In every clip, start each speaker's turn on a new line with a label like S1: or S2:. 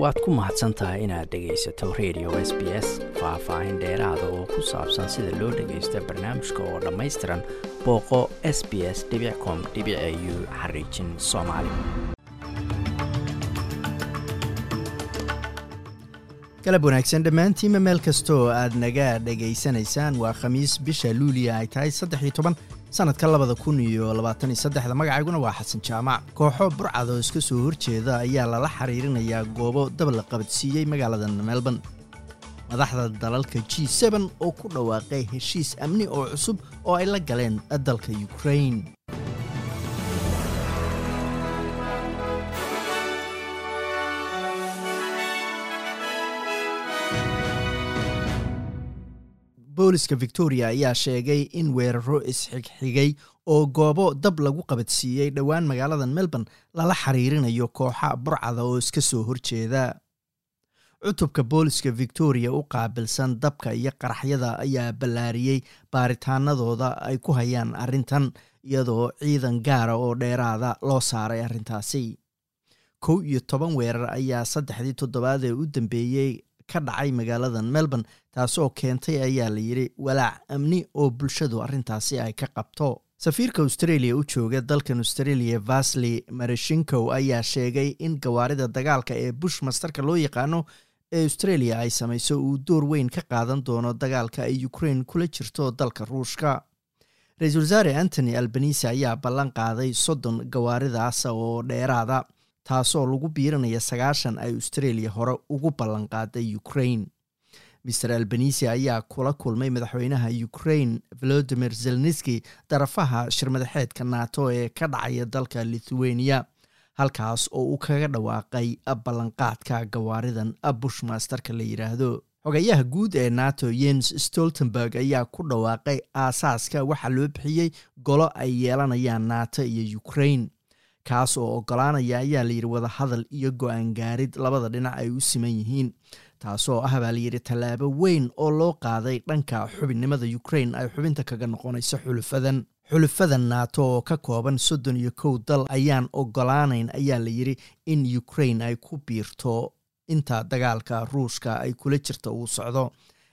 S1: waad ku mahadsan tahay inaad dhegaysato radio s b s faah-faahin dheeraada oo ku saabsan sida loo dhagaysto barnaamijka oo dhammaystiran booqo s b s com u xariijin soomaali. Galab wanaagsan dhammaantiinma meel kastoo aad naga dhegaysanaysaan waa khamiis bisha luuliya ay tahay saddex iyo toban sanadka labada kun iyo labaatan iyo saddexda magacayguna waa xasan jaamac. Kooxo burcad oo iska soo horjeeda ayaa lala xiriirinayaa goobo dab la qabadsiiyey magaalada melbourne. Madaxda dalalka g seben oo ku dhawaaqay heshiis amni oo cusub oo ay la galeen dalka ukrain booliska victoria ayaa sheegay in weeraro isxigxigay oo goobo dab lagu qabadsiiyey dhowaan magaalada melbourne lala xiriirinayo kooxa burcada oo iska soo horjeeda. Cutubka booliska victoria u qaabilsan dabka iyo qaraxyada ayaa ballaariyey baaritaanadooda ay ku hayaan arrintan iyadoo ciidan gaara oo dheeraada loo saaray arrintaasi. Kow iyo toban weerar ayaa saddexdii toddobaad ee u dambeeyey ka dhacay magaalada melbourne taasoo keentay ayaa la yidhi walaac amni oo bulshadu arrintaasi ay ka qabto. Safiirka australia u jooga dalkan australia vasley mareshinkow ayaa sheegay in gawaarida dagaalka ee bush mastarka loo yaqaano ee australia ay samayso uu door weyn ka qaadan doono dagaalka ay ukraine kula jirto dalka ruushka. Ra'iisul wasaare antony albanise ayaa ballan qaaday soddon gawaaridaas oo dheeraada taasoo lagu biirinaya sagaashan ay australia hore ugu ballanqaaday ukraine. Maer albanise ayaa kula kulmay madaxweynaha ukraine volodimir zelniski darafaha shirmadaxeedka nato ee ka dhacaya dalka lithuania halkaas oo uu kaga dhawaaqay ballanqaadka gawaaridan bushmasterka la yidhaahdo xogayaha guud ee nato yens stoltenberg ayaa ku dhawaaqay aasaaska waxaa loo bixiyey golo ay yeelanayaan nato iyo ukraine kaas oo ogolaanaya ayaa layidhi wadahadal iyo go'aan gaarid labada dhinac ay u siman yihiin. Taasoo ah baa layidhi tallaabo weyn oo loo qaaday dhanka xubinnimada ukraine ay xubinta kaga noqonayso xulufadan xulufadan nato oo ka kooban soddon iyo kow dal ayaan ogolaanayn ayaa layidhi in ukraine ay ku biirto inta dagaalka ruushka ay kula jirta uu socdo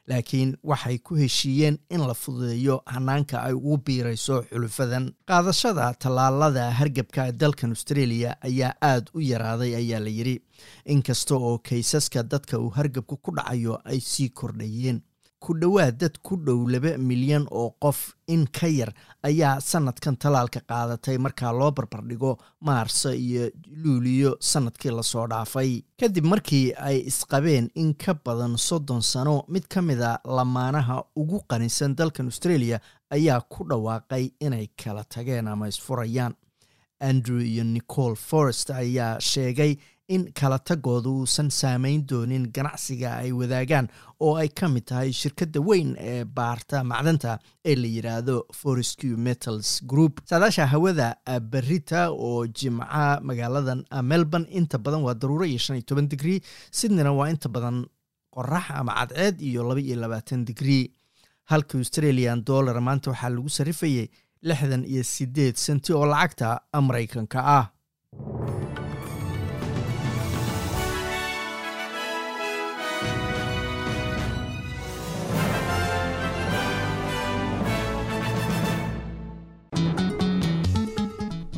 S1: laakiin waxay ku heshiiyeen in la fududeeyo hanaanka ay ugu biirayso xulufadan qaadashada tallaalada hargebka dalkan australia ayaa aad u yaraaday ayaa la yidhi. Inkasta oo kaysaska dadka uu hargebku ku dhacayo ay sii kordhayeen ku dhowaad dad ku dhow laba milyan oo qof in ka yar ayaa sanadkan tallaalka qaadatay markaa loo barbardhigo maarso iyo luuliyo sannadkii la soo dhaafay. Kadib markii ay isqabeen in ka badan soddon sano mid ka mida lamaanaha ugu qanisan dalkan australia ayaa ku dhawaaqay inay kala tageen ama isfurayaan andrew iyo nicole forest ayaa sheegay in kala tagooda uusan saameyn doonin ganacsiga ay wadaagaan oo ay ka mid tahay shirkadda weyn ee baarta macdanta ee la yidhaahdo forestq metals group. Saadaasha hawada berita oo jimca magaaladan melbourne inta badan waa daruuro iyo shan iyo toban digrii sydneyna waa inta badan qorax ama cadceed iyo laba iyo labaatan digrii halka australian dollar maanta waxaa lagu sarrifayay lixdan iyo siddeed senti oo lacagta maraykanka ah